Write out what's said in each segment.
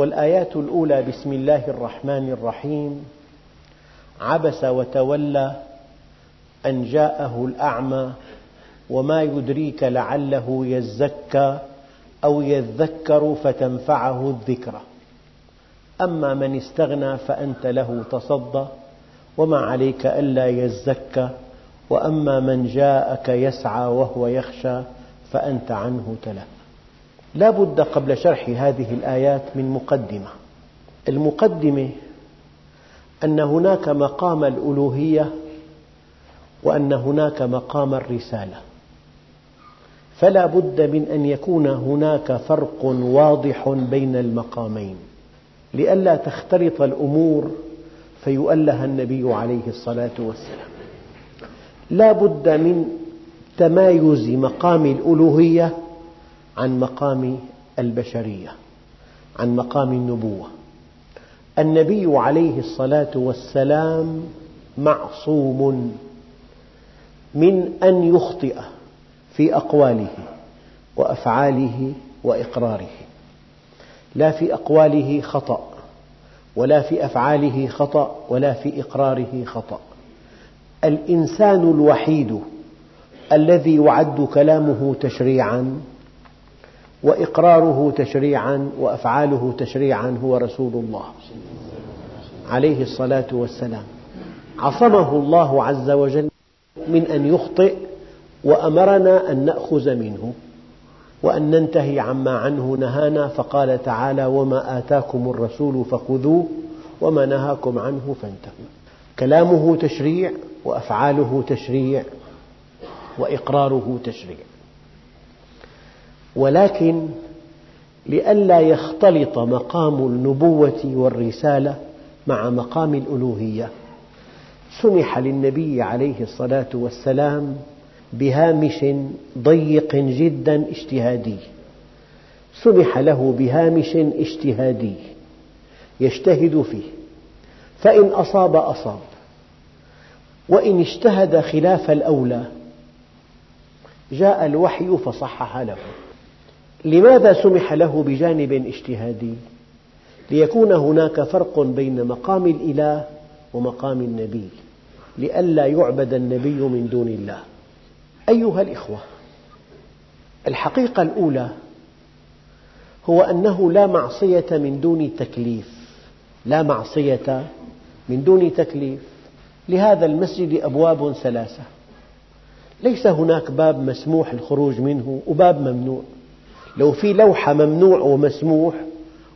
والآيات الأولى بسم الله الرحمن الرحيم. عبس وتولى أن جاءه الأعمى وما يدريك لعله يزكى أو يذكر فتنفعه الذكرى. أما من استغنى فأنت له تصدى وما عليك ألا يزكى وأما من جاءك يسعى وهو يخشى فأنت عنه تلهى. لا بد قبل شرح هذه الآيات من مقدمة. المقدمة أن هناك مقام الألوهية وأن هناك مقام الرسالة. فلا بد من أن يكون هناك فرق واضح بين المقامين. لئلا تختلط الأمور فيؤله النبي عليه الصلاة والسلام. لا بد من تمايز مقام الألوهية عن مقام البشرية عن مقام النبوة. النبي عليه الصلاة والسلام معصوم من أن يخطئ في أقواله وأفعاله وإقراره. لا في أقواله خطأ ولا في أفعاله خطأ ولا في إقراره خطأ. الإنسان الوحيد الذي يعد كلامه تشريعا وإقراره تشريعا وأفعاله تشريعا هو رسول الله عليه الصلاة والسلام. عصمه الله عز وجل من أن يخطئ وأمرنا أن نأخذ منه وأن ننتهي عما عنه نهانا. فقال تعالى وما آتاكم الرسول فخذوه وما نهاكم عنه فانتهوا. كلامه تشريع وأفعاله تشريع وإقراره تشريع. ولكن لئلا يختلط مقام النبوة والرسالة مع مقام الألوهية. سمح للنبي عليه الصلاة والسلام بهامش ضيق جدا اجتهادي. سمح له بهامش اجتهادي يجتهد فيه. فإن أصاب أصاب. وإن اجتهد خلاف الأولى جاء الوحي فصحح له. لماذا سمح له بجانب اجتهادي؟ ليكون هناك فرق بين مقام الإله ومقام النبي لئلا يعبد النبي من دون الله. أيها الإخوة الحقيقة الأولى هو أنه لا معصية من دون تكليف. لا معصية من دون تكليف. لهذا المسجد أبواب ثلاثة. ليس هناك باب مسموح الخروج منه وباب ممنوع. لو في لوحة ممنوع ومسموح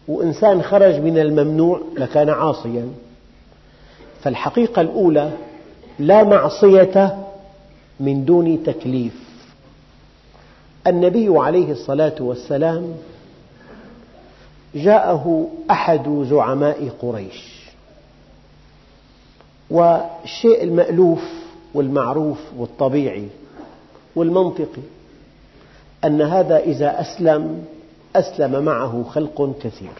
وإنسان خرج من الممنوع لكان عاصيا. فالحقيقة الأولى لا معصية من دون تكليف. النبي عليه الصلاة والسلام جاءه أحد زعماء قريش. والشيء المألوف والمعروف والطبيعي والمنطقي أن هذا إذا أسلم أسلم معه خلق كثير.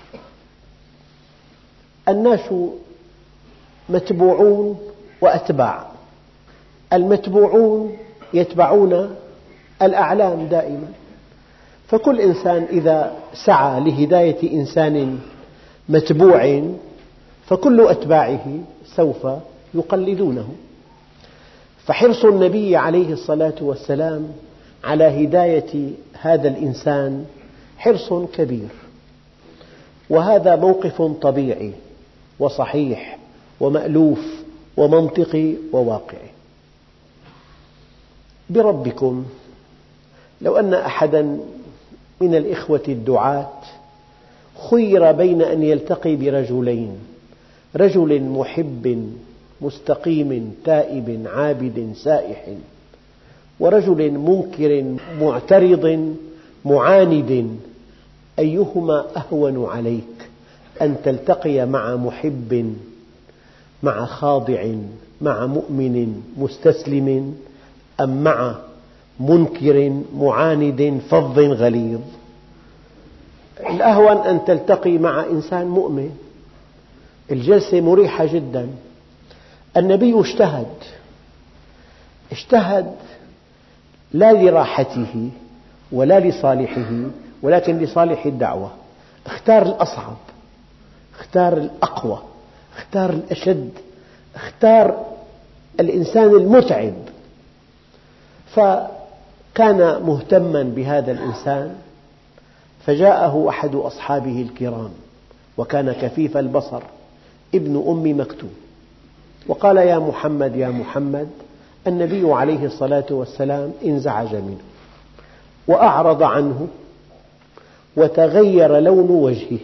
الناس متبوعون وأتباع. المتبوعون يتبعون الأعلام دائما. فكل إنسان إذا سعى لهداية إنسان متبوع فكل أتباعه سوف يقلدونه. فحرص النبي عليه الصلاة والسلام على هداية هذا الإنسان حرص كبير. وهذا موقف طبيعي وصحيح ومألوف ومنطقي وواقعي بربكم لو أن أحدا من الإخوة الدعاة خير بين أن يلتقي برجلين رجل محب مستقيم تائب عابد سائح ورجل منكر معترض معاند أيهما أهون عليك أن تلتقي مع محب مع خاضع مع مؤمن مستسلم أم مع منكر معاند فظ غليظ؟ الأهون أن تلتقي مع إنسان مؤمن. الجلسة مريحة جدا. النبي اجتهد. اجتهد لا لراحته ولا لصالحه ولكن لصالح الدعوة. اختار الأصعب اختار الأقوى اختار الأشد اختار الإنسان المتعب. فكان مهتما بهذا الإنسان فجاءه أحد أصحابه الكرام وكان كفيف البصر ابن أم مكتوم وقال يا محمد يا محمد النبي عليه الصلاة والسلام انزعج منه وأعرض عنه وتغير لون وجهه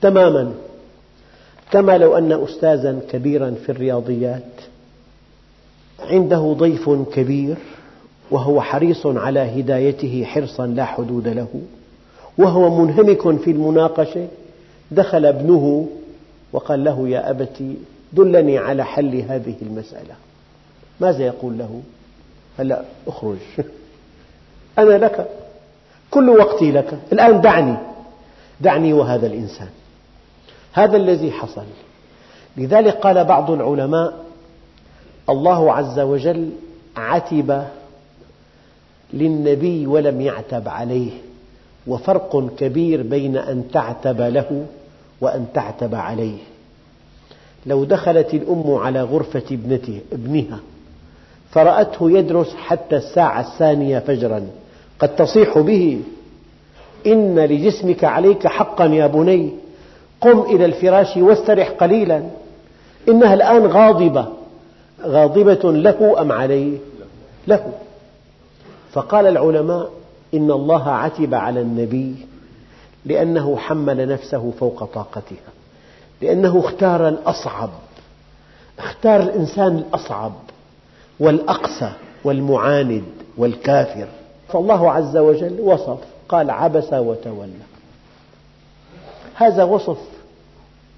تماما كما لو أن أستاذا كبيرا في الرياضيات عنده ضيف كبير وهو حريص على هدايته حرصا لا حدود له وهو منهمك في المناقشة دخل ابنه وقال له يا أبت دلني على حل هذه المسألة. ماذا يقول له؟ هلأ اخرج. أنا لك كل وقتي لك. الآن دعني دعني وهذا الإنسان. هذا الذي حصل. لذلك قال بعض العلماء الله عز وجل عتب للنبي ولم يعتب عليه. وفرق كبير بين أن تعتب له وأن تعتب عليه. لو دخلت الأم على غرفة ابنته ابنها فرأته يدرس حتى الساعة الثانية فجرا. قد تصيح به. إن لجسمك عليك حقا يا بني. قم إلى الفراش واسترح قليلا. إنها الآن غاضبة. غاضبة له أم عليه؟ له. فقال العلماء إن الله عتب على النبي لأنه حمل نفسه فوق طاقتها. لأنه اختار الأصعب. اختار الإنسان الأصعب. والأقسى والمعاند والكافر. فالله عز وجل وصف قال عبس وتولى. هذا وصف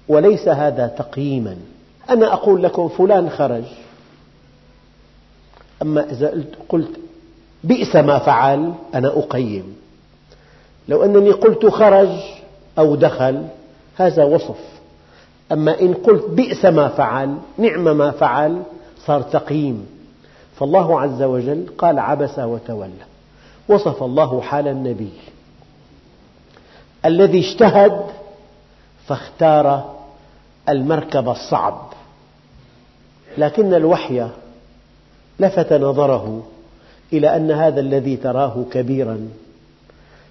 وليس هذا تقييما. أنا أقول لكم فلان خرج. أما إذا قلت بئس ما فعل أنا أقيم. لو أنني قلت خرج أو دخل هذا وصف. أما إن قلت بئس ما فعل نعم ما فعل صار تقييم. فالله عز وجل قال عبس وتولى. وصف الله حال النبي. الذي اجتهد فاختار المركب الصعب. لكن الوحي لفت نظره إلى أن هذا الذي تراه كبيرا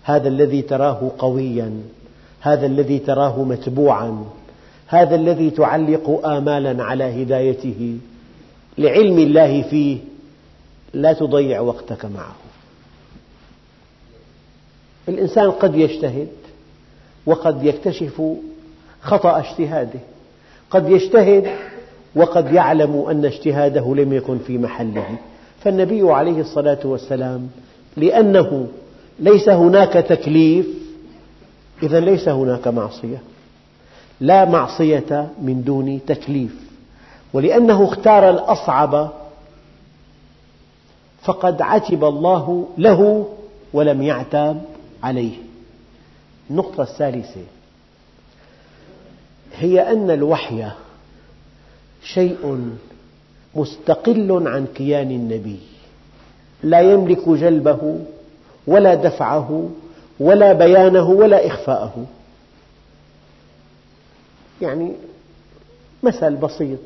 هذا الذي تراه قويا هذا الذي تراه متبوعا هذا الذي تعلق آمالا على هدايته لعلم الله فيه لا تضيع وقتك معه. الإنسان قد يجتهد وقد يكتشف خطأ اجتهاده. قد يجتهد وقد يعلم أن اجتهاده لم يكن في محله. فالنبي عليه الصلاة والسلام لأنه ليس هناك تكليف إذا ليس هناك معصية. لا معصية من دون تكليف. ولأنه اختار الأصعب فقد عتب الله له ولم يعتاب عليه. النقطة الثالثة هي أن الوحي شيء مستقل عن كيان النبي. لا يملك جلبه ولا دفعه ولا بيانه ولا إخفاءه. يعني مثل بسيط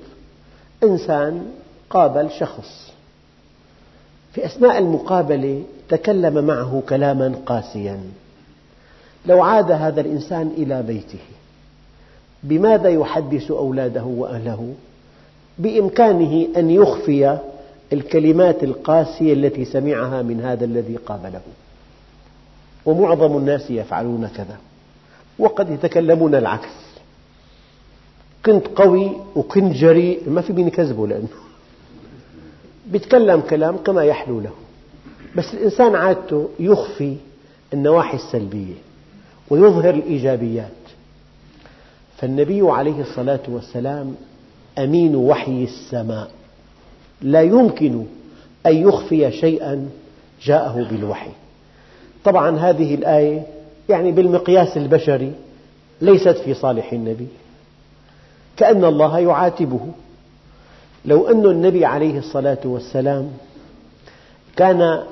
إنسان قابل شخص. في أثناء المقابلة تكلم معه كلاما قاسيا. لو عاد هذا الإنسان إلى بيته بماذا يحدث أولاده وأهله؟ بإمكانه أن يخفي الكلمات القاسية التي سمعها من هذا الذي قابله. ومعظم الناس يفعلون كذا وقد يتكلمون العكس. كنت قوي وكنت جريء ما في مين يكذبه لأنه يتكلم كلام كما يحلو له. بس الإنسان عادته يخفي النواحي السلبية ويظهر الإيجابيات. فالنبي عليه الصلاة والسلام أمين وحي السماء. لا يمكن أن يخفي شيئا جاءه بالوحي. طبعا هذه الآية يعني بالمقياس البشري ليست في صالح النبي. كأن الله يعاتبه. لو أن النبي عليه الصلاة والسلام كان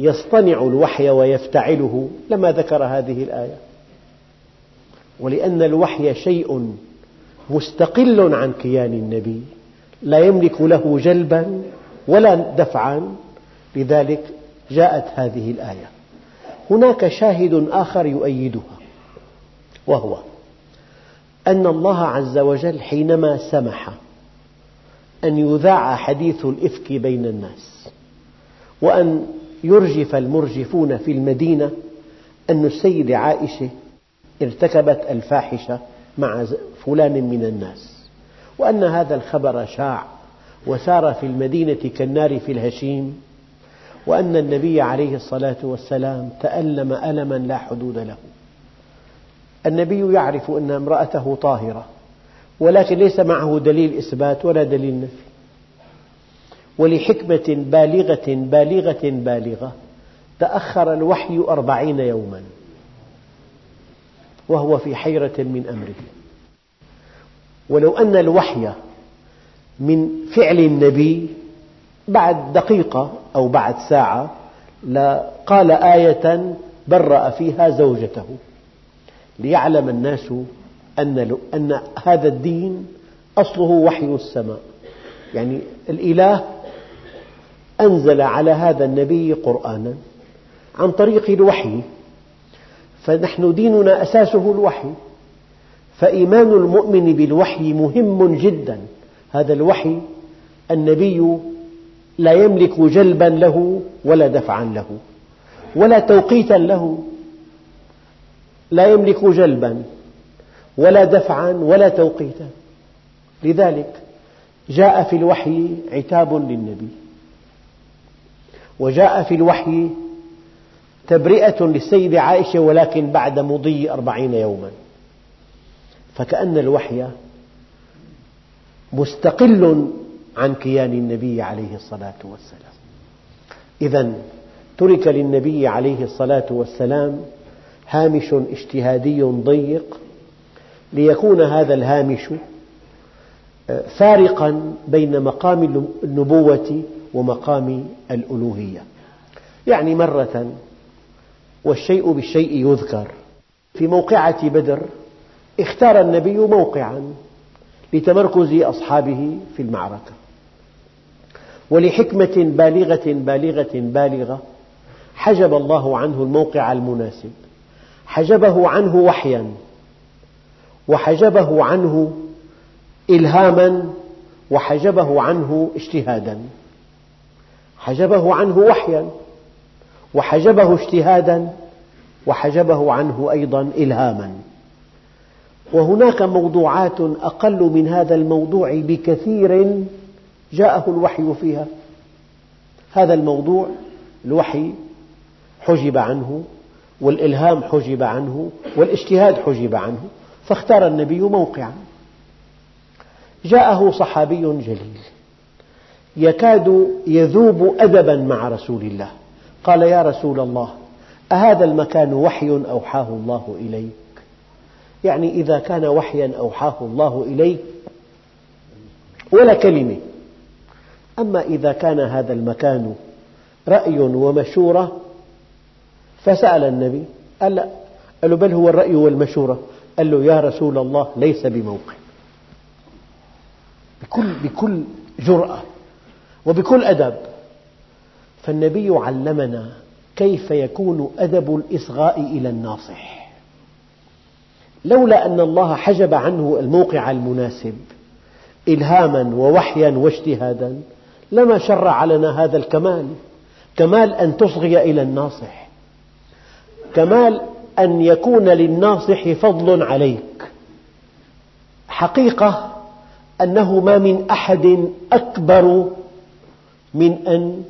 يصطنع الوحي ويفتعله لما ذكر هذه الآية. ولأن الوحي شيء مستقل عن كيان النبي لا يملك له جلبا ولا دفعا لذلك جاءت هذه الآية. هناك شاهد آخر يؤيدها وهو أن الله عز وجل حينما سمح أن يذاع حديث الإفك بين الناس وأن يرجف المرجفون في المدينة أن السيدة عائشة ارتكبت الفاحشة مع فلان من الناس وأن هذا الخبر شاع وسار في المدينة كالنار في الهشيم وأن النبي عليه الصلاة والسلام تألم ألما لا حدود له. النبي يعرف أن امرأته طاهرة ولكن ليس معه دليل إثبات ولا دليل نفي. ولحكمة بالغة بالغة بالغة. تأخر الوحي أربعين يوما. وهو في حيرة من أمره. ولو أن الوحي من فعل النبي بعد دقيقة أو بعد ساعة لقال آية برأ فيها زوجته. ليعلم الناس أن, أن هذا الدين أصله وحي السماء. يعني الإله أنزل على هذا النبي قرآنا عن طريق الوحي فنحن ديننا أساسه الوحي فإيمان المؤمن بالوحي مهم جدا. هذا الوحي النبي لا يملك جلبا له ولا دفعا له ولا توقيتا له لا يملك جلبا. ولا دفعا ولا توقيتا. لذلك جاء في الوحي عتاب للنبي. وجاء في الوحي تبرئة للسيدة عائشة ولكن بعد مضي أربعين يوما. فكأن الوحي مستقل عن كيان النبي عليه الصلاة والسلام. إذا ترك للنبي عليه الصلاة والسلام هامش اجتهادي ضيق ليكون هذا الهامش آه، فارقا بين مقام النبوة ومقام الألوهية. يعني مرة والشيء بالشيء يذكر. في موقعة بدر اختار النبي موقعا لتمركز أصحابه في المعركة. ولحكمة بالغة بالغة بالغة حجب الله عنه الموقع المناسب. حجبه عنه وحيا. وحجبه عنه إلهاما وحجبه عنه اجتهادا. حجبه عنه وحيا وحجبه اجتهادا وحجبه عنه أيضا إلهاما. وهناك موضوعات أقل من هذا الموضوع بكثير جاءه الوحي فيها. هذا الموضوع الوحي حجب عنه والإلهام حجب عنه والاجتهاد حجب عنه. فاختار النبي موقعا. جاءه صحابي جليل. يكاد يذوب أدبا مع رسول الله. قال يا رسول الله أهذا المكان وحي أوحاه الله إليك؟ يعني إذا كان وحيا أوحاه الله إليك ولا كلمة. أما إذا كان هذا المكان رأي ومشورة فسأل النبي قال له بل هو الرأي والمشورة. قال له يا رسول الله ليس بموقع. بكل, بكل جرأة وبكل أدب. فالنبي علمنا كيف يكون أدب الإصغاء إلى الناصح. لولا أن الله حجب عنه الموقع المناسب إلهاما ووحيا واجتهادا لما شرع لنا هذا الكمال. كمال أن تصغي إلى الناصح. كمال أن يكون للناصح فضل عليك. حقيقة أنه ما من أحد أكبر من أن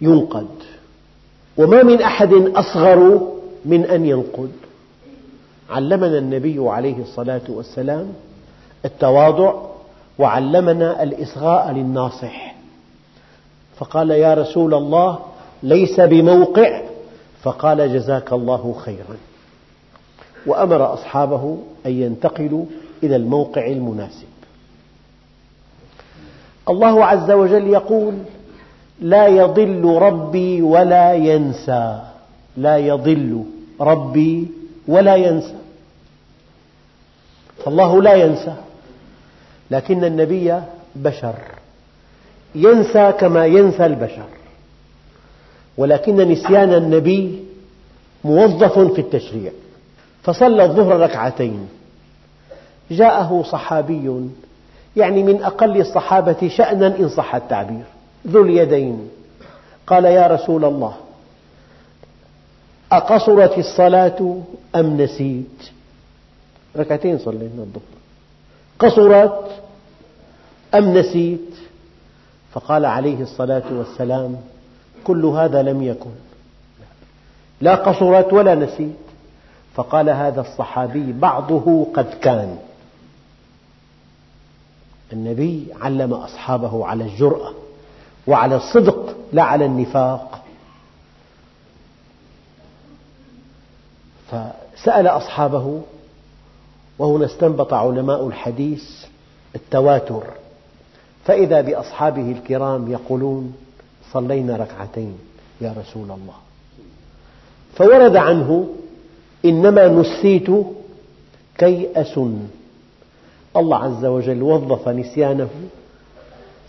ينقد وما من أحد أصغر من أن ينقد. علمنا النبي عليه الصلاة والسلام التواضع وعلمنا الإصغاء للناصح. فقال يا رسول الله ليس بموقع فقال جزاك الله خيرا. وأمر أصحابه أن ينتقلوا إلى الموقع المناسب. الله عز وجل يقول لا يضل ربي ولا ينسى. لا يضل ربي ولا ينسى. فالله لا ينسى لكن النبي بشر. ينسى كما ينسى البشر. ولكن نسيان النبي موظف في التشريع فصلى الظهر ركعتين. جاءه صحابي يعني من أقل الصحابة شأنا إن صح التعبير. ذو اليدين. قال يا رسول الله أقصرت الصلاة أم نسيت؟ ركعتين صلينا الظهر. قصرت أم نسيت؟ فقال عليه الصلاة والسلام كل هذا لم يكن. لا قصرت ولا نسيت. فقال هذا الصحابي بعضه قد كان. النبي علم أصحابه على الجرأة وعلى الصدق لا على النفاق. فسأل أصحابه وهنا استنبط علماء الحديث التواتر. فإذا بأصحابه الكرام يقولون صلينا ركعتين يا رسول الله. فورد عنه إنما نسيت كي أسن الله عز وجل وظف نسيانه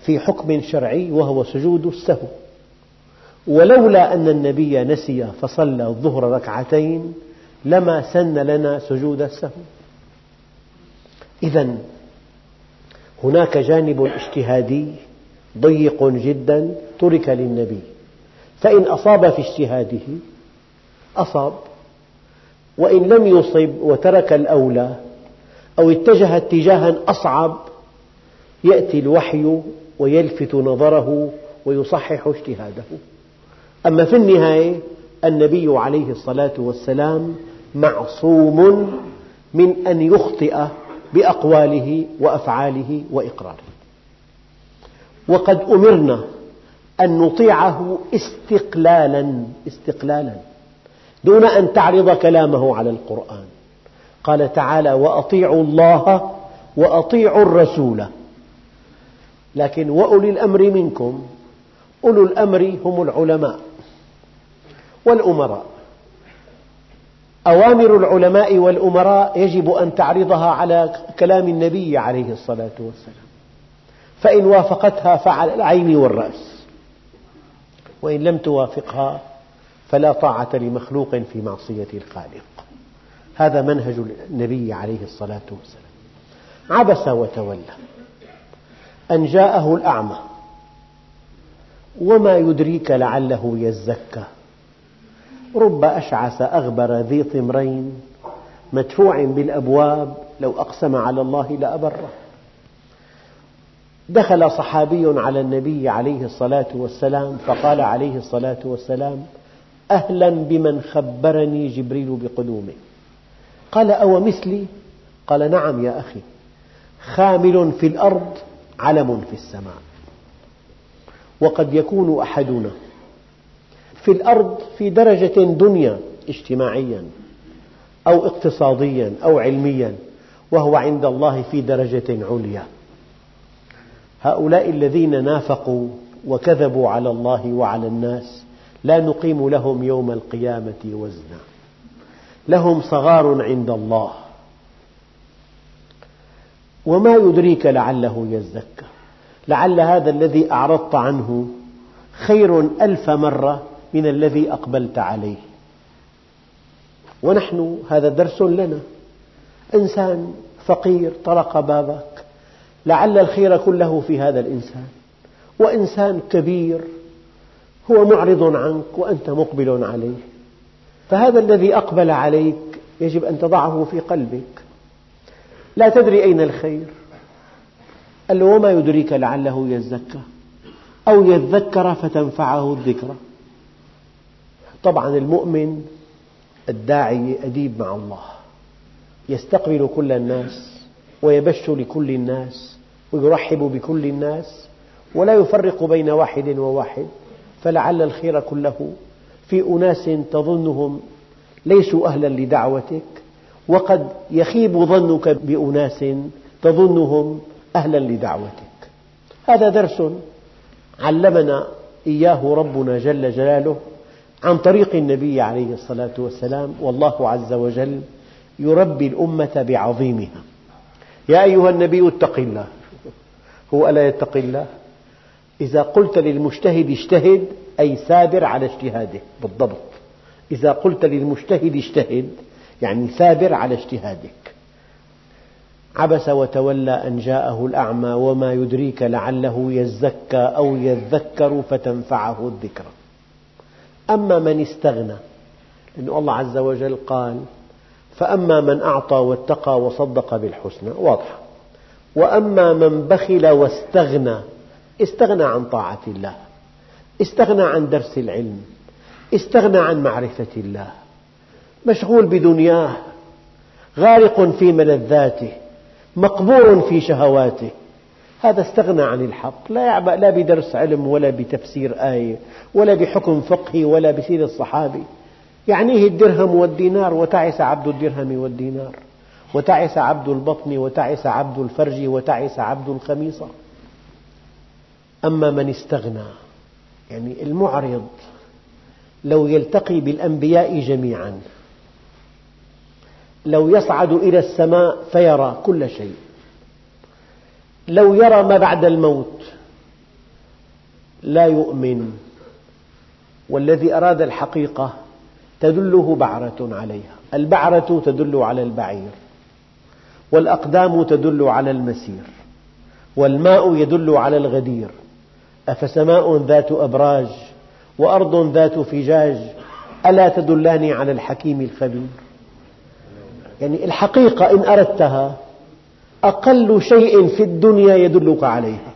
في حكم شرعي وهو سجود السهو. ولولا أن النبي نسي فصلى الظهر ركعتين لما سن لنا سجود السهو. إذا هناك جانب اجتهادي ضيق جدا ترك للنبي. فإن أصاب في اجتهاده أصاب. وإن لم يصب وترك الأولى أو اتجه اتجاها أصعب يأتي الوحي ويلفت نظره ويصحح اجتهاده. أما في النهاية النبي عليه الصلاة والسلام معصوم من أن يخطئ بأقواله وأفعاله وإقراره. وقد أمرنا أن نطيعه استقلالا استقلالا دون أن تعرض كلامه على القرآن. قال تعالى وأطيعوا الله وأطيعوا الرسول. لكن وأولي الأمر منكم أولو الأمر هم العلماء والأمراء. أوامر العلماء والأمراء يجب أن تعرضها على كلام النبي عليه الصلاة والسلام. فإن وافقتها فعلى العين والرأس. وإن لم توافقها فلا طاعة لمخلوق في معصية الخالق. هذا منهج النبي عليه الصلاة والسلام. عبس وتولى. أن جاءه الأعمى. وما يدريك لعله يزكى. رب أشعث أغبر ذي طمرين. مدفوع بالأبواب. لو أقسم على الله لأبره. دخل صحابي على النبي عليه الصلاة والسلام فقال عليه الصلاة والسلام أهلا بمن خبرني جبريل بقدومه. قال أو مثلي؟ قال نعم يا أخي. خامل في الأرض علم في السماء. وقد يكون أحدنا في الأرض في درجة دنيا اجتماعيا أو اقتصاديا أو علميا وهو عند الله في درجة عليا. هؤلاء الذين نافقوا وكذبوا على الله وعلى الناس لا نقيم لهم يوم القيامة وزنا. لهم صغار عند الله. وما يدريك لعله يزكى. لعل هذا الذي أعرضت عنه خير ألف مرة من الذي أقبلت عليه. ونحن هذا درس لنا. إنسان فقير طرق بابك. لعل الخير كله في هذا الإنسان. وإنسان كبير هو معرض عنك وأنت مقبل عليه. فهذا الذي أقبل عليك يجب أن تضعه في قلبك. لا تدري أين الخير. قال له وما يدريك لعله يزكى أو يذكر فتنفعه الذكرى. طبعا المؤمن الداعي أديب مع الله يستقبل كل الناس. ويبش لكل الناس ويرحب بكل الناس ولا يفرق بين واحد وواحد فلعل الخير كله في أناس تظنهم ليسوا أهلا لدعوتك وقد يخيب ظنك بأناس تظنهم أهلا لدعوتك. هذا درس علمنا إياه ربنا جل جلاله عن طريق النبي عليه الصلاة والسلام والله عز وجل يربي الأمة بعظيمها. يا أيها النبي اتق الله. هو ألا يتقي الله؟ إذا قلت للمجتهد اجتهد أي ثابر على اجتهاده بالضبط. إذا قلت للمجتهد اجتهد يعني ثابر على اجتهادك. عبس وتولى أن جاءه الأعمى وما يدريك لعله يزكى أو يذكر فتنفعه الذكرى. أما من استغنى لأن الله عز وجل قال فأما من أعطى واتقى وصدق بالحسنى واضحة. وأما من بخل واستغنى استغنى عن طاعة الله استغنى عن درس العلم استغنى عن معرفة الله. مشغول بدنياه غارق في ملذاته مقبور في شهواته. هذا استغنى عن الحق. لا يعبأ لا بدرس علم ولا بتفسير آية ولا بحكم فقهي ولا بسيرة الصحابي. يعنيه الدرهم والدينار وتعس عبد الدرهم والدينار وتعس عبد البطن وتعس عبد الفرج وتعس عبد الخميصة. أما من استغنى يعني المعرض لو يلتقي بالأنبياء جميعا لو يصعد إلى السماء فيرى كل شيء لو يرى ما بعد الموت لا يؤمن والذي أراد الحقيقة تدله بعرة عليها. البعرة تدل على البعير والأقدام تدل على المسير والماء يدل على الغدير. أفسماء ذات أبراج وأرض ذات فجاج ألا تدلان على الحكيم الخبير؟ يعني الحقيقة إن أردتها أقل شيء في الدنيا يدلك عليها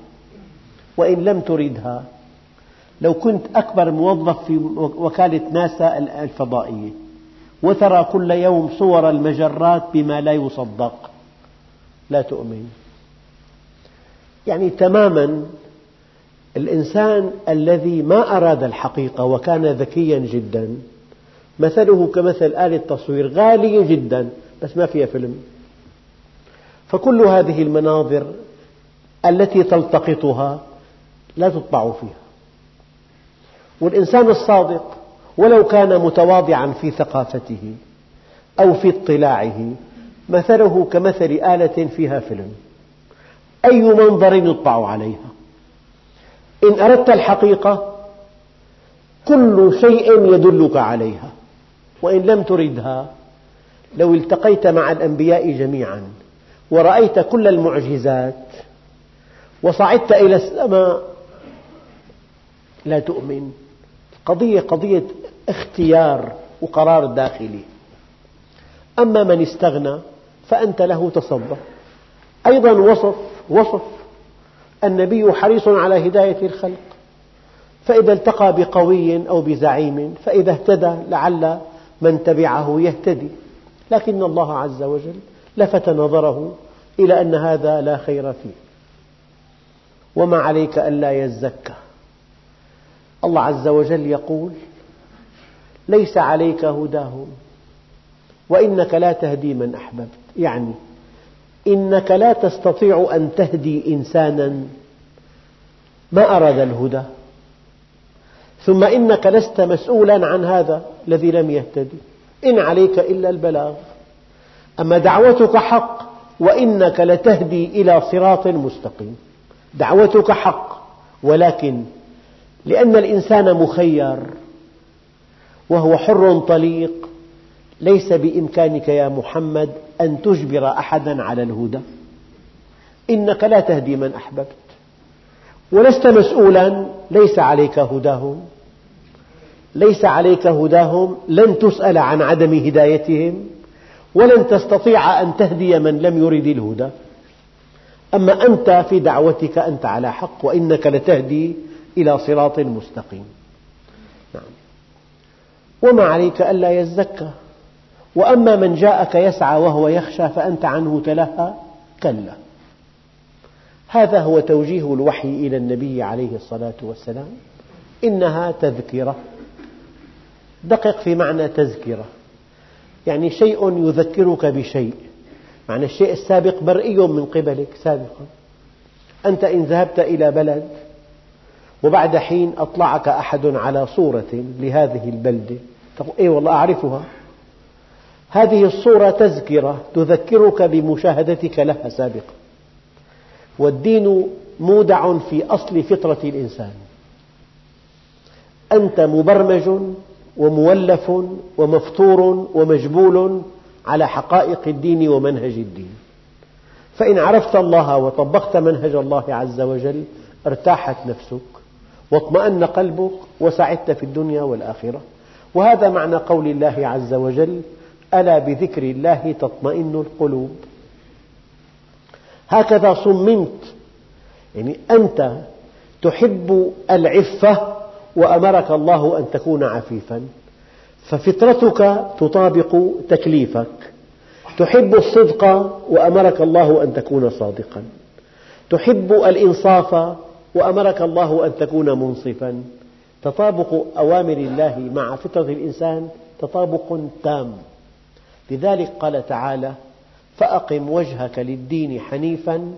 وإن لم تردها لو كنت أكبر موظف في وكالة ناسا الفضائية. وترى كل يوم صور المجرات بما لا يصدق. لا تؤمن. يعني تماما الإنسان الذي ما أراد الحقيقة وكان ذكيا جدا مثله كمثل آلة تصوير غالية جدا بس ما فيها فيلم. فكل هذه المناظر التي تلتقطها لا تطبع فيها. والإنسان الصادق ولو كان متواضعا في ثقافته أو في اطلاعه مثله كمثل آلة فيها فيلم. أي منظر يطبع عليها؟ إن أردت الحقيقة كل شيء يدلك عليها. وإن لم تردها لو التقيت مع الأنبياء جميعا ورأيت كل المعجزات وصعدت إلى السماء لا تؤمن. قضية قضية اختيار وقرار داخلي. أما من استغنى فأنت له تصدى أيضا وصف وصف النبي حريص على هداية الخلق. فإذا التقى بقوي أو بزعيم فإذا اهتدى لعل من تبعه يهتدي. لكن الله عز وجل لفت نظره إلى أن هذا لا خير فيه. وما عليك ألا يزكى. الله عز وجل يقول ليس عليك هداهم وإنك لا تهدي من أحببت. يعني إنك لا تستطيع أن تهدي إنسانا. ما أراد الهدى؟ ثم إنك لست مسؤولا عن هذا الذي لم يهتدي. إن عليك إلا البلاغ. أما دعوتك حق وإنك لتهدي إلى صراط مستقيم. دعوتك حق ولكن لأن الإنسان مخير وهو حر طليق. ليس بإمكانك يا محمد أن تجبر أحدا على الهدى. إنك لا تهدي من أحببت. ولست مسؤولا ليس عليك هداهم. ليس عليك هداهم لن تسأل عن عدم هدايتهم ولن تستطيع أن تهدي من لم يرد الهدى. أما أنت في دعوتك أنت على حق وإنك لتهدي إلى صراط مستقيم نعم. وما عليك ألا يزكى. وأما من جاءك يسعى وهو يخشى فأنت عنه تلهى. كلا. هذا هو توجيه الوحي إلى النبي عليه الصلاة والسلام. إنها تذكرة. دقق في معنى تذكرة. يعني شيء يذكرك بشيء. معنى الشيء السابق مرئي من قبلك سابقا. أنت إن ذهبت إلى بلد وبعد حين أطلعك أحد على صورة لهذه البلدة. تقول إيه والله أعرفها. هذه الصورة تذكرة تذكرك بمشاهدتك لها سابقا. والدين مودع في أصل فطرة الإنسان. أنت مبرمج ومولف ومفطور ومجبول على حقائق الدين ومنهج الدين. فإن عرفت الله وطبقت منهج الله عز وجل ارتاحت نفسك. واطمأن قلبك وسعدت في الدنيا والآخرة. وهذا معنى قول الله عز وجل ألا بذكر الله تطمئن القلوب؟ هكذا صممت. يعني أنت تحب العفة وأمرك الله أن تكون عفيفا ففطرتك تطابق تكليفك. تحب الصدق وأمرك الله أن تكون صادقا. تحب الإنصاف وأمرك الله أن تكون منصفا. تطابق أوامر الله مع فطرة الإنسان تطابق تام. لذلك قال تعالى فأقم وجهك للدين حنيفا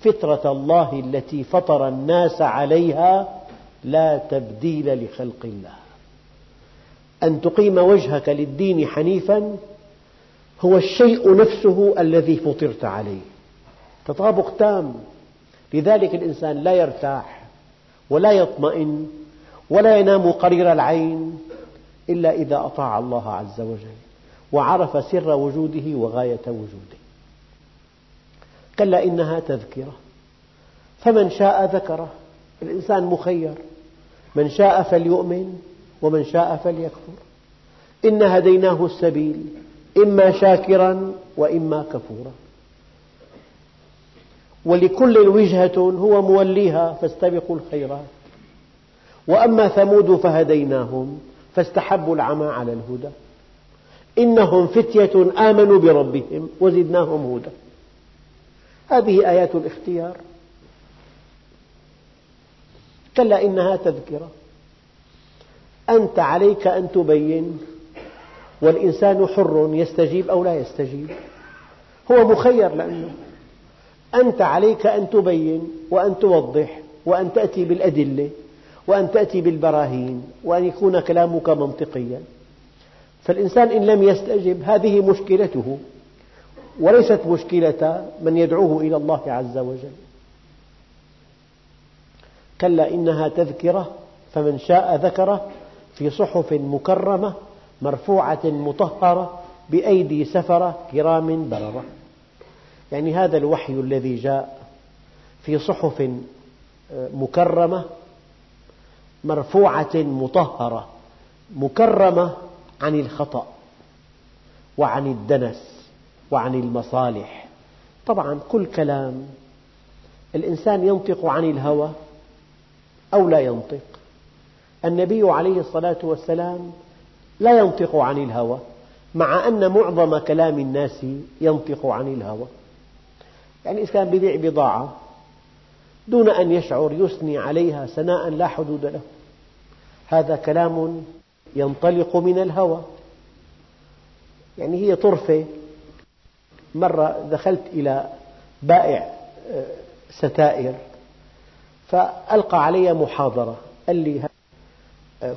فطرة الله التي فطر الناس عليها لا تبديل لخلق الله. أن تقيم وجهك للدين حنيفا هو الشيء نفسه الذي فطرت عليه. تطابق تام. لذلك الإنسان لا يرتاح ولا يطمئن ولا ينام قرير العين إلا إذا أطاع الله عز وجل وعرف سر وجوده وغاية وجوده. كلا إنها تذكرة. فمن شاء ذكره. الإنسان مخير. من شاء فليؤمن ومن شاء فليكفر. إنا هديناه السبيل. إما شاكرا وإما كفورا. ولكل وجهة هو موليها فاستبقوا الخيرات. وأما ثمود فهديناهم فاستحبوا العمى على الهدى. إنهم فتية آمنوا بربهم وزدناهم هدى. هذه آيات الاختيار. كلا إنها تذكرة. أنت عليك أن تبين والإنسان حر يستجيب أو لا يستجيب. هو مخير لأنه أنت عليك أن تبين وأن توضح وأن تأتي بالأدلة وأن تأتي بالبراهين وأن يكون كلامك منطقيا. فالإنسان إن لم يستجب هذه مشكلته وليست مشكلة من يدعوه إلى الله عز وجل. كلا إنها تذكرة فمن شاء ذكره في صحف مكرمة مرفوعة مطهرة بأيدي سفرة كرام بررة. يعني هذا الوحي الذي جاء في صحف آه، مكرمة مرفوعة مطهرة مكرمة عن الخطأ وعن الدنس وعن المصالح. طبعا كل كلام الإنسان ينطق عن الهوى أو لا ينطق. النبي عليه الصلاة والسلام لا ينطق عن الهوى مع أن معظم كلام الناس ينطق عن الهوى. يعني إذا كان يبيع بضاعة دون أن يشعر يثني عليها ثناء لا حدود له. هذا كلام ينطلق من الهوى. يعني هي طرفة. مرة دخلت إلى بائع آه، ستائر فألقى علي محاضرة. قال لي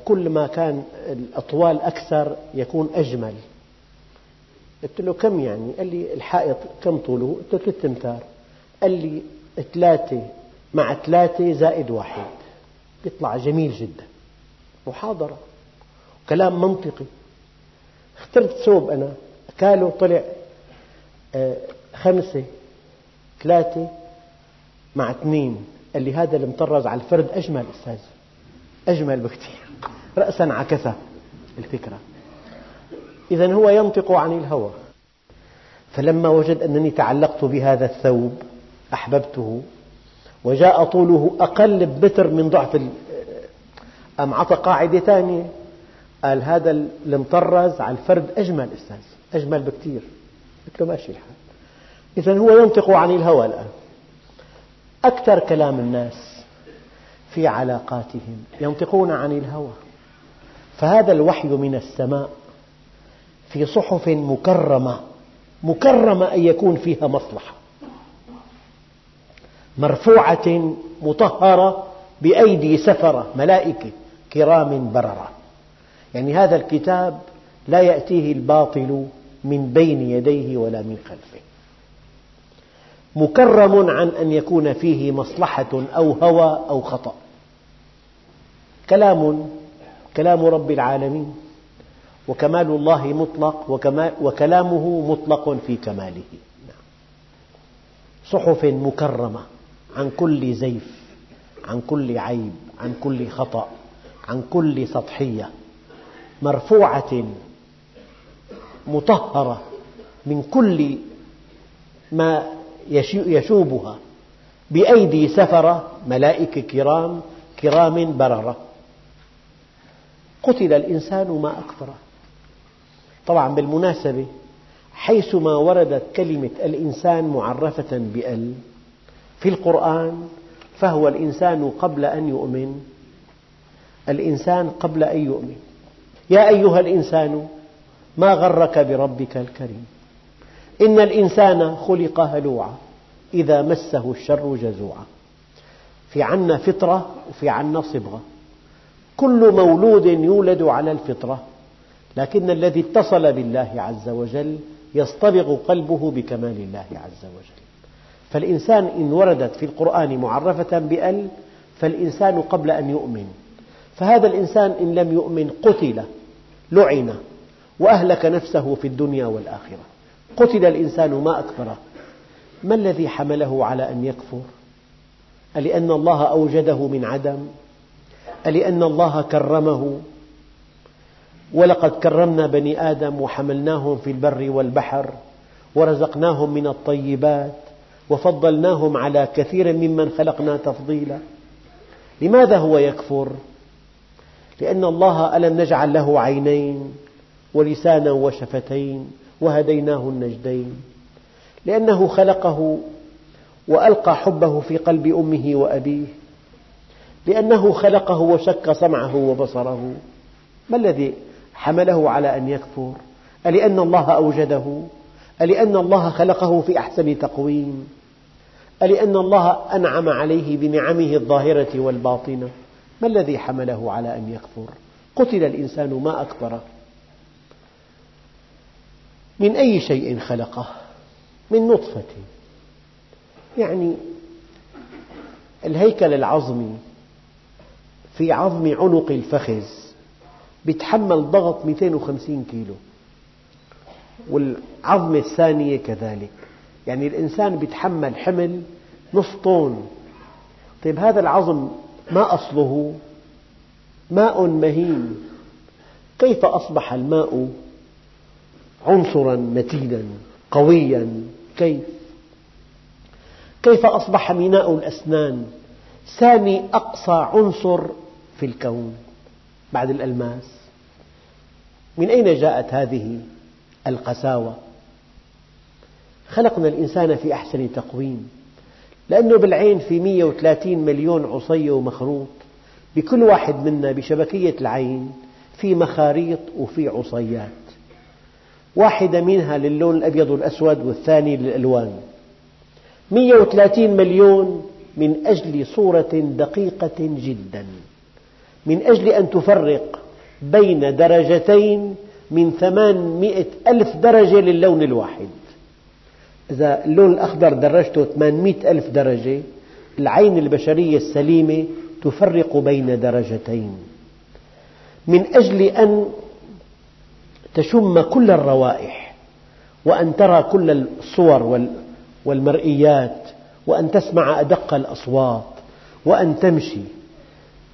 كل ما كان الأطوال أكثر يكون أجمل. قلت له كم يعني؟ قال لي الحائط كم طوله؟ قلت له ثلاثة أمتار. قال لي ثلاثة مع ثلاثة زائد واحد. يطلع جميل جدا. محاضرة. كلام منطقي. اخترت ثوب أنا. كاله طلع آه، خمسة ثلاثة مع اثنين. قال لي هذا المطرز على الفرد أجمل أستاذ. أجمل بكثير رأسا عكسه. الفكرة. إذا هو ينطق عن الهوى. فلما وجد أنني تعلقت بهذا الثوب أحببته وجاء طوله أقل بمتر من ضعف أم عطى قاعدة ثانية قال هذا المطرز على الفرد أجمل أستاذ أجمل بكثير قلت له ماشي الحال. إذا هو ينطق عن الهوى الآن. أكثر كلام الناس في علاقاتهم ينطقون عن الهوى. فهذا الوحي من السماء في صحف مكرمة مكرمة أن يكون فيها مصلحة. مرفوعة مطهرة بأيدي سفرة ملائكة كرام بررة. يعني هذا الكتاب لا يأتيه الباطل من بين يديه ولا من خلفه. مكرم عن أن يكون فيه مصلحة أو هوى أو خطأ. كلام كلام رب العالمين. وكمال الله مطلق وكلامه مطلق في كماله. صحف مكرمة عن كل زيف عن كل عيب عن كل خطأ عن كل سطحية. مرفوعة مطهرة من كل ما يشوبها بأيدي سفرة ملائكة كرام كرام بررة. قتل الإنسان ما أكفره. طبعا بالمناسبة حيثما وردت كلمة الإنسان معرفة بأل في القرآن فهو الإنسان قبل أن يؤمن. الإنسان قبل أن يؤمن. يا أيها الإنسان ما غرك بربك الكريم؟ إن الإنسان خلق هلوعا إذا مسه الشر جزوعا. في عنا فطرة وفي عنا صبغة. كل مولود يولد على الفطرة. لكن الذي اتصل بالله عز وجل يصطبغ قلبه بكمال الله عز وجل. فالإنسان إن وردت في القرآن معرفة بأل فالإنسان قبل أن يؤمن. فهذا الإنسان إن لم يؤمن قتل لعن وأهلك نفسه في الدنيا والآخرة. قتل الإنسان ما أكفره ما الذي حمله على أن يكفر؟ ألأن الله أوجده من عدم؟ ألأن الله كرمه؟ ولقد كرمنا بني آدم وحملناهم في البر والبحر ورزقناهم من الطيبات وفضلناهم على كثير ممن خلقنا تفضيلا. لماذا هو يكفر؟ لأن الله ألم نجعل له عينين ولسانا وشفتين وهديناه النجدين. لأنه خلقه وألقى حبه في قلب أمه وأبيه. لأنه خلقه وشك سمعه وبصره. ما الذي حمله على أن يكفر. ألأن الله أوجده؟ ألأن الله خلقه في أحسن تقويم؟ ألأن الله أنعم عليه بنعمه الظاهرة والباطنة؟ ما الذي حمله على أن يكفر؟ قتل الإنسان ما أكبره. من أي شيء خلقه؟ من نطفة. يعني الهيكل العظمي في عظم عنق الفخذ يتحمل ضغط 250 كيلو. والعظمة الثانية كذلك. يعني الإنسان يتحمل حمل نصف طن. طيب هذا العظم ما أصله؟ ماء مهين. كيف أصبح الماء عنصرا متينا قويا؟ كيف؟ كيف أصبح ميناء الأسنان؟ ثاني أقصى عنصر في الكون. بعد الألماس. من أين جاءت هذه القساوة؟ خلقنا الإنسان في أحسن تقويم لأنه بالعين في 130 مليون عصي ومخروط بكل واحد منا بشبكية العين في مخاريط وفي عصيات. واحدة منها للون الأبيض والأسود والثاني للألوان. 130 مليون من أجل صورة دقيقة جدا. من أجل أن تفرق بين درجتين من 800 ألف درجة للون الواحد. إذا اللون الأخضر درجته 800 ألف درجة العين البشرية السليمة تفرق بين درجتين. من أجل أن تشم كل الروائح وأن ترى كل الصور والمرئيات وأن تسمع أدق الأصوات وأن تمشي.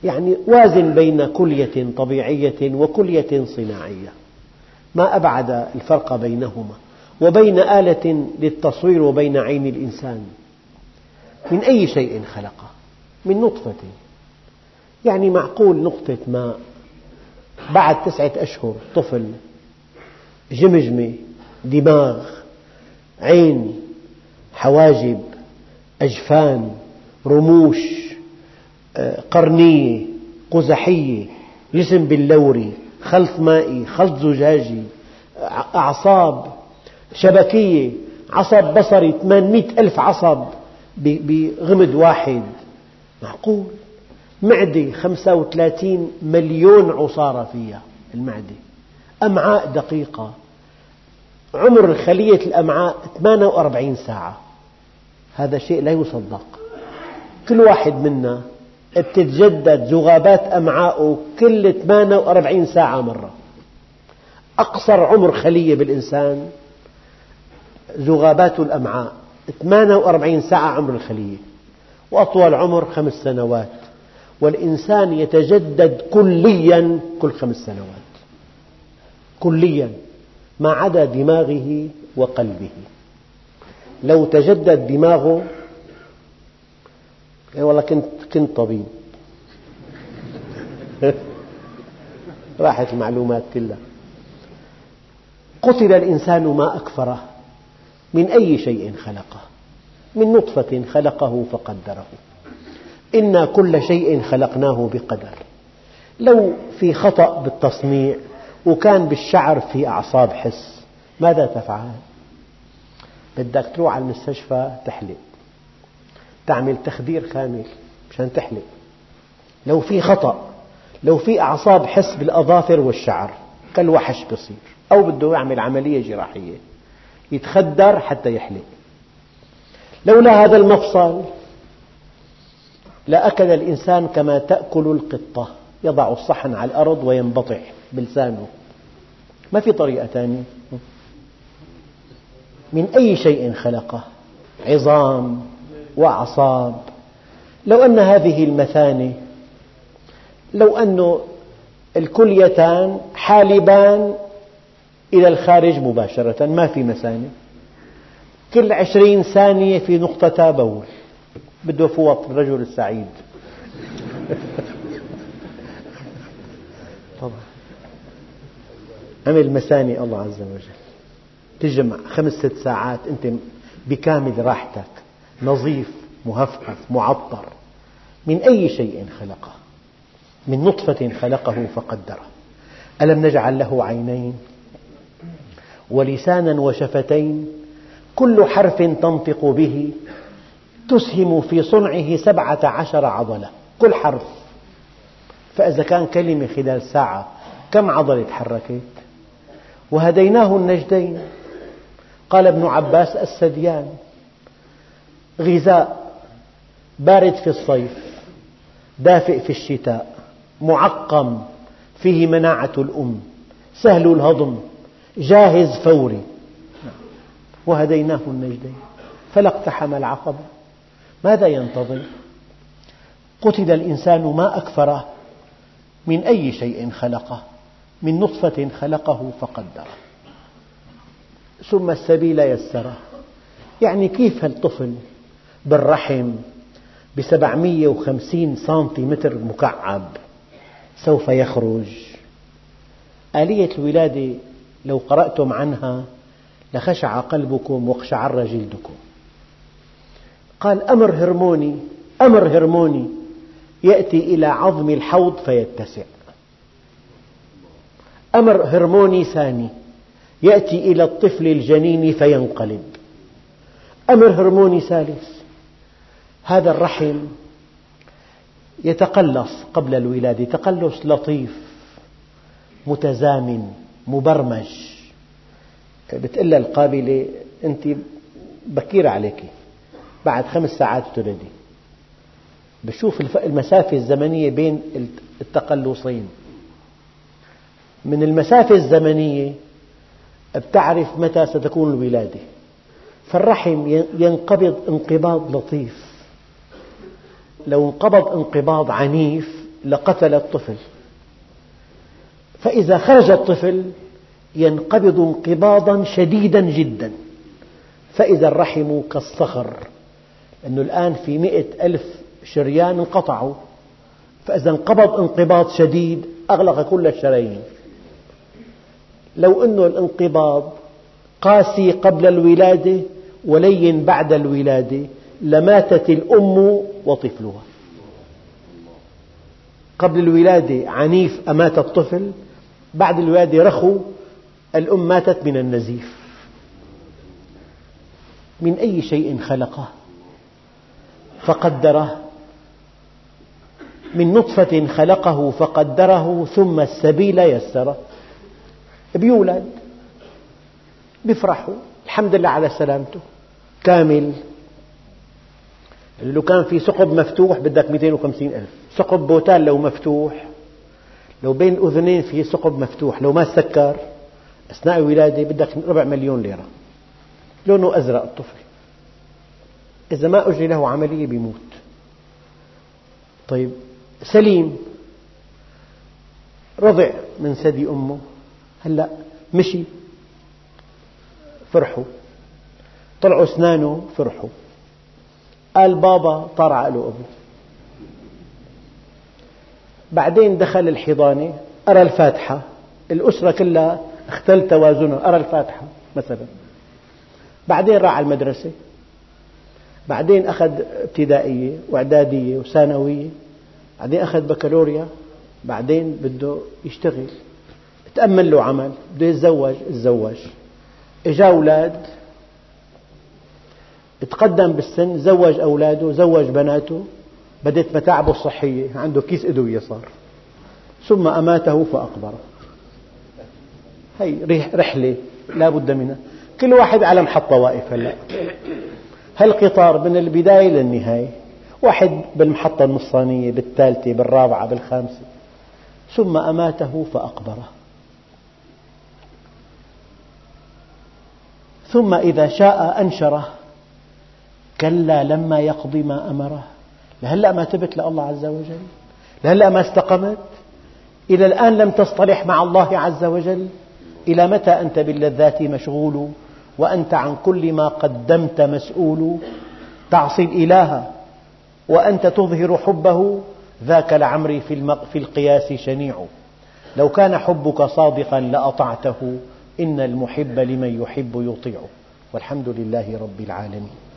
يعني وازن بين كلية طبيعية وكلية صناعية. ما أبعد الفرق بينهما وبين آلة للتصوير وبين عين الإنسان. من أي شيء خلقه؟ من نطفة. يعني معقول نقطة ماء بعد تسعة أشهر طفل جمجمة دماغ عين حواجب أجفان رموش قرنية قزحية جسم بلوري خلط مائي خلط زجاجي أعصاب شبكية عصب بصري 800 ألف عصب بغمد واحد. معقول؟ معدة 35 مليون عصارة فيها المعدة. أمعاء دقيقة. عمر خلية الأمعاء 48 ساعة. هذا شيء لا يصدق. كل واحد منا تتجدد ذغابات أمعائه كل 48 ساعة مرة. أقصر عمر خلية بالإنسان ذغابات الأمعاء 48 ساعة عمر الخلية وأطول عمر خمس سنوات. والإنسان يتجدد كليا كل خمس سنوات. كليا ما عدا دماغه وقلبه. لو تجدد دماغه إيه والله كنت كنت طبيب. راحت المعلومات كلها. قتل الإنسان ما أكفره من أي شيء خلقه. من نطفة خلقه فقدره. إنا كل شيء خلقناه بقدر. لو في خطأ بالتصنيع وكان بالشعر في أعصاب حس ماذا تفعل؟ بدك تروح على المستشفى تحلق. تعمل تخدير كامل مشان تحلق لو في خطأ لو في أعصاب حس بالأظافر والشعر كالوحش بصير أو بده يعمل عملية جراحية يتخدر حتى يحلق. لولا هذا المفصل لأكل الإنسان كما تأكل القطة يضع الصحن على الأرض وينبطح بلسانه. ما في طريقة ثانية من أي شيء خلقه؟ عظام وأعصاب. لو أن هذه المثانة لو أن الكليتان حالبان إلى الخارج مباشرة ما في مثانة كل عشرين ثانية في نقطة بول بده فوط الرجل السعيد. طبعا. عمل مثاني الله عز وجل. تجمع خمس ست ساعات أنت بكامل راحتك. نظيف مهفهف معطر. من أي شيء خلقه؟ من نطفة خلقه فقدره. ألم نجعل له عينين؟ ولسانا وشفتين؟ كل حرف تنطق به تسهم في صنعه سبعة عشر عضلة. كل حرف. فإذا كان كلمة خلال ساعة كم عضلة تحركت؟ وهديناه النجدين. قال ابن عباس السديان غذاء بارد في الصيف دافئ في الشتاء معقم فيه مناعة الأم سهل الهضم جاهز فوري. وهديناه النجدين فلا اقتحم العقبة ماذا ينتظر؟ قتل الإنسان ما أكفره من أي شيء خلقه من نطفة خلقه فقدره. ثم السبيل يسره. يعني كيف الطفل بالرحم بسبعمية وخمسين سنتيمتر مكعب. سوف يخرج. آلية الولادة لو قرأتم عنها لخشع قلبكم واقشعر جلدكم. قال أمر هرموني أمر هرموني يأتي إلى عظم الحوض فيتسع. أمر هرموني ثاني يأتي إلى الطفل الجنين فينقلب. أمر هرموني ثالث هذا الرحم يتقلص قبل الولادة تقلص لطيف متزامن مبرمج. بتقول القابلة أنت بكير عليك بعد خمس ساعات تولدي. بشوف المسافة الزمنية بين التقلصين. من المسافة الزمنية بتعرف متى ستكون الولادة. فالرحم ينقبض انقباض لطيف. لو انقبض انقباض عنيف لقتل الطفل. فإذا خرج الطفل ينقبض انقباضا شديدا جدا. فإذا الرحم كالصخر لأنه الآن في مئة ألف شريان انقطعوا. فإذا انقبض انقباض شديد أغلق كل الشرايين. لو أن الانقباض قاسي قبل الولادة ولين بعد الولادة لماتت الأم وطفلها. قبل الولادة عنيف أمات الطفل بعد الولادة رخو الأم ماتت من النزيف. من أي شيء خلقه؟ فقدره. من نطفة خلقه فقدره ثم السبيل يسره. بيولد بيفرحوا الحمد لله على سلامته. كامل. لو كان في ثقب مفتوح بدك 250 ألف. ثقب بوتال لو مفتوح لو بين الأذنين في ثقب مفتوح لو ما سكر أثناء الولادة بدك ربع مليون ليرة. لونه أزرق الطفل. إذا ما أجري له عملية بيموت. طيب سليم. رضع من ثدي أمه. هلأ مشي. فرحوا. طلعوا أسنانه فرحوا. قال بابا طار عقله أبوه. بعدين دخل الحضانة أرى الفاتحة. الأسرة كلها اختل توازنها. أرى الفاتحة مثلا. بعدين راح على المدرسة. بعدين أخذ ابتدائية وإعدادية وثانوية. بعدين أخذ بكالوريا. بعدين بده يشتغل. تأمل له عمل. بده يتزوج تزوج إجا أولاد. تقدم بالسن زوج أولاده زوج بناته. بدت متاعبه الصحية عنده كيس أدوية صار. ثم أماته فأقبره. هي رحلة لا بد منها. كل واحد على محطة واقف هلأ. هالقطار من البداية للنهاية. واحد بالمحطة النصانية بالثالثة بالرابعة بالخامسة. ثم أماته فأقبره. ثم إذا شاء أنشره. كلا لما يقضي ما أمره. لهلأ ما تبت لله عز وجل. لهلأ ما استقمت. إلى الآن لم تصطلح مع الله عز وجل. إلى متى أنت باللذات مشغول؟ وأنت عن كل ما قدمت مسؤول. تعصي الإله. وأنت تظهر حبه. ذاك لعمري في القياس شنيع. لو كان حبك صادقا لأطعته. إن المحب لمن يحب يطيع. والحمد لله رب العالمين.